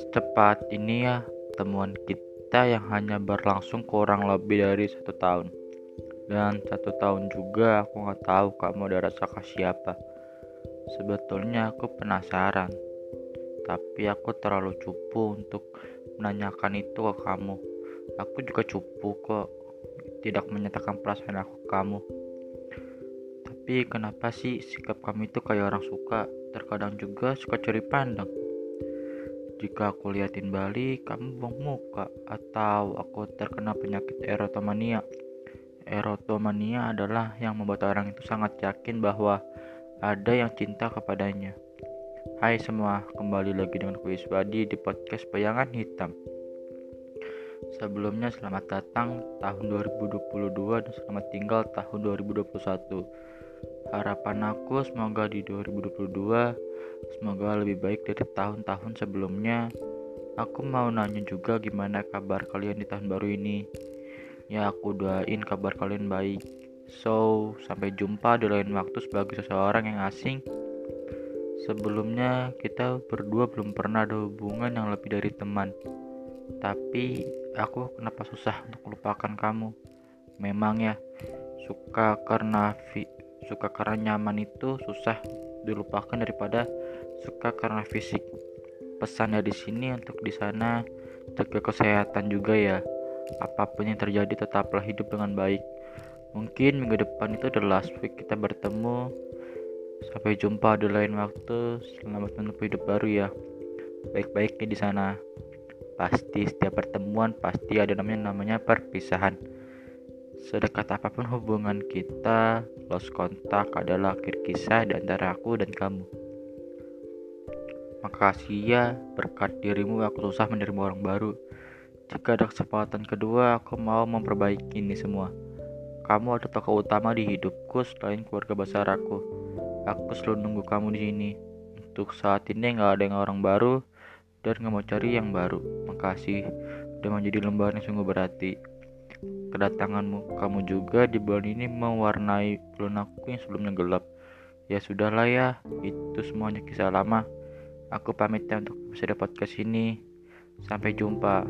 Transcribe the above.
Secepat ini ya temuan kita yang hanya berlangsung kurang lebih dari satu tahun. Dan satu tahun juga aku nggak tahu kamu ada rasa ke siapa. Sebetulnya aku penasaran Tapi aku terlalu cupu untuk menanyakan itu ke kamu. Aku juga cupu kok Tidak menyatakan perasaan aku ke kamu Tapi kenapa sih sikap kamu itu kayak orang suka Terkadang juga suka curi pandang jika aku liatin balik, kamu buang muka atau aku terkena penyakit erotomania. Erotomania adalah yang membuat orang itu sangat yakin bahwa ada yang cinta kepadanya. Hai semua, kembali lagi dengan kuis Badi di podcast Bayangan Hitam. Sebelumnya selamat datang tahun 2022 dan selamat tinggal tahun 2021. Harapan aku semoga di 2022 Semoga lebih baik dari tahun-tahun sebelumnya. Aku mau nanya juga gimana kabar kalian di tahun baru ini. Ya aku doain kabar kalian baik. So, sampai jumpa di lain waktu sebagai seseorang yang asing. Sebelumnya kita berdua belum pernah ada hubungan yang lebih dari teman. Tapi aku kenapa susah untuk melupakan kamu? Memang ya, suka karena suka karena nyaman itu susah dilupakan daripada suka karena fisik. Pesannya di sini untuk di sana jaga kesehatan juga ya. Apa pun yang terjadi tetaplah hidup dengan baik. Mungkin minggu depan itu the last week kita bertemu. Sampai jumpa di lain waktu. Selamat menempuh hidup baru ya. Baik-baiknya di sana. Pasti setiap pertemuan pasti ada namanya namanya perpisahan. Sedekat apa pun hubungan kita, lost kontak adalah akhir kisah di antara aku dan kamu. Makasih ya, berkat dirimu aku susah menerima orang baru. Jika ada kesempatan kedua, aku mau memperbaiki ini semua. Kamu ada tokoh utama di hidupku selain keluarga besar aku. Aku selalu nunggu kamu di sini. Untuk saat ini nggak ada yang orang baru dan nggak mau cari yang baru. Makasih, udah menjadi lembaran yang sungguh berarti. Kedatanganmu kamu juga di bulan ini mewarnai bulan aku yang sebelumnya gelap. Ya sudahlah ya, itu semuanya kisah lama. Aku pamit ya untuk episode podcast ini. Sampai jumpa.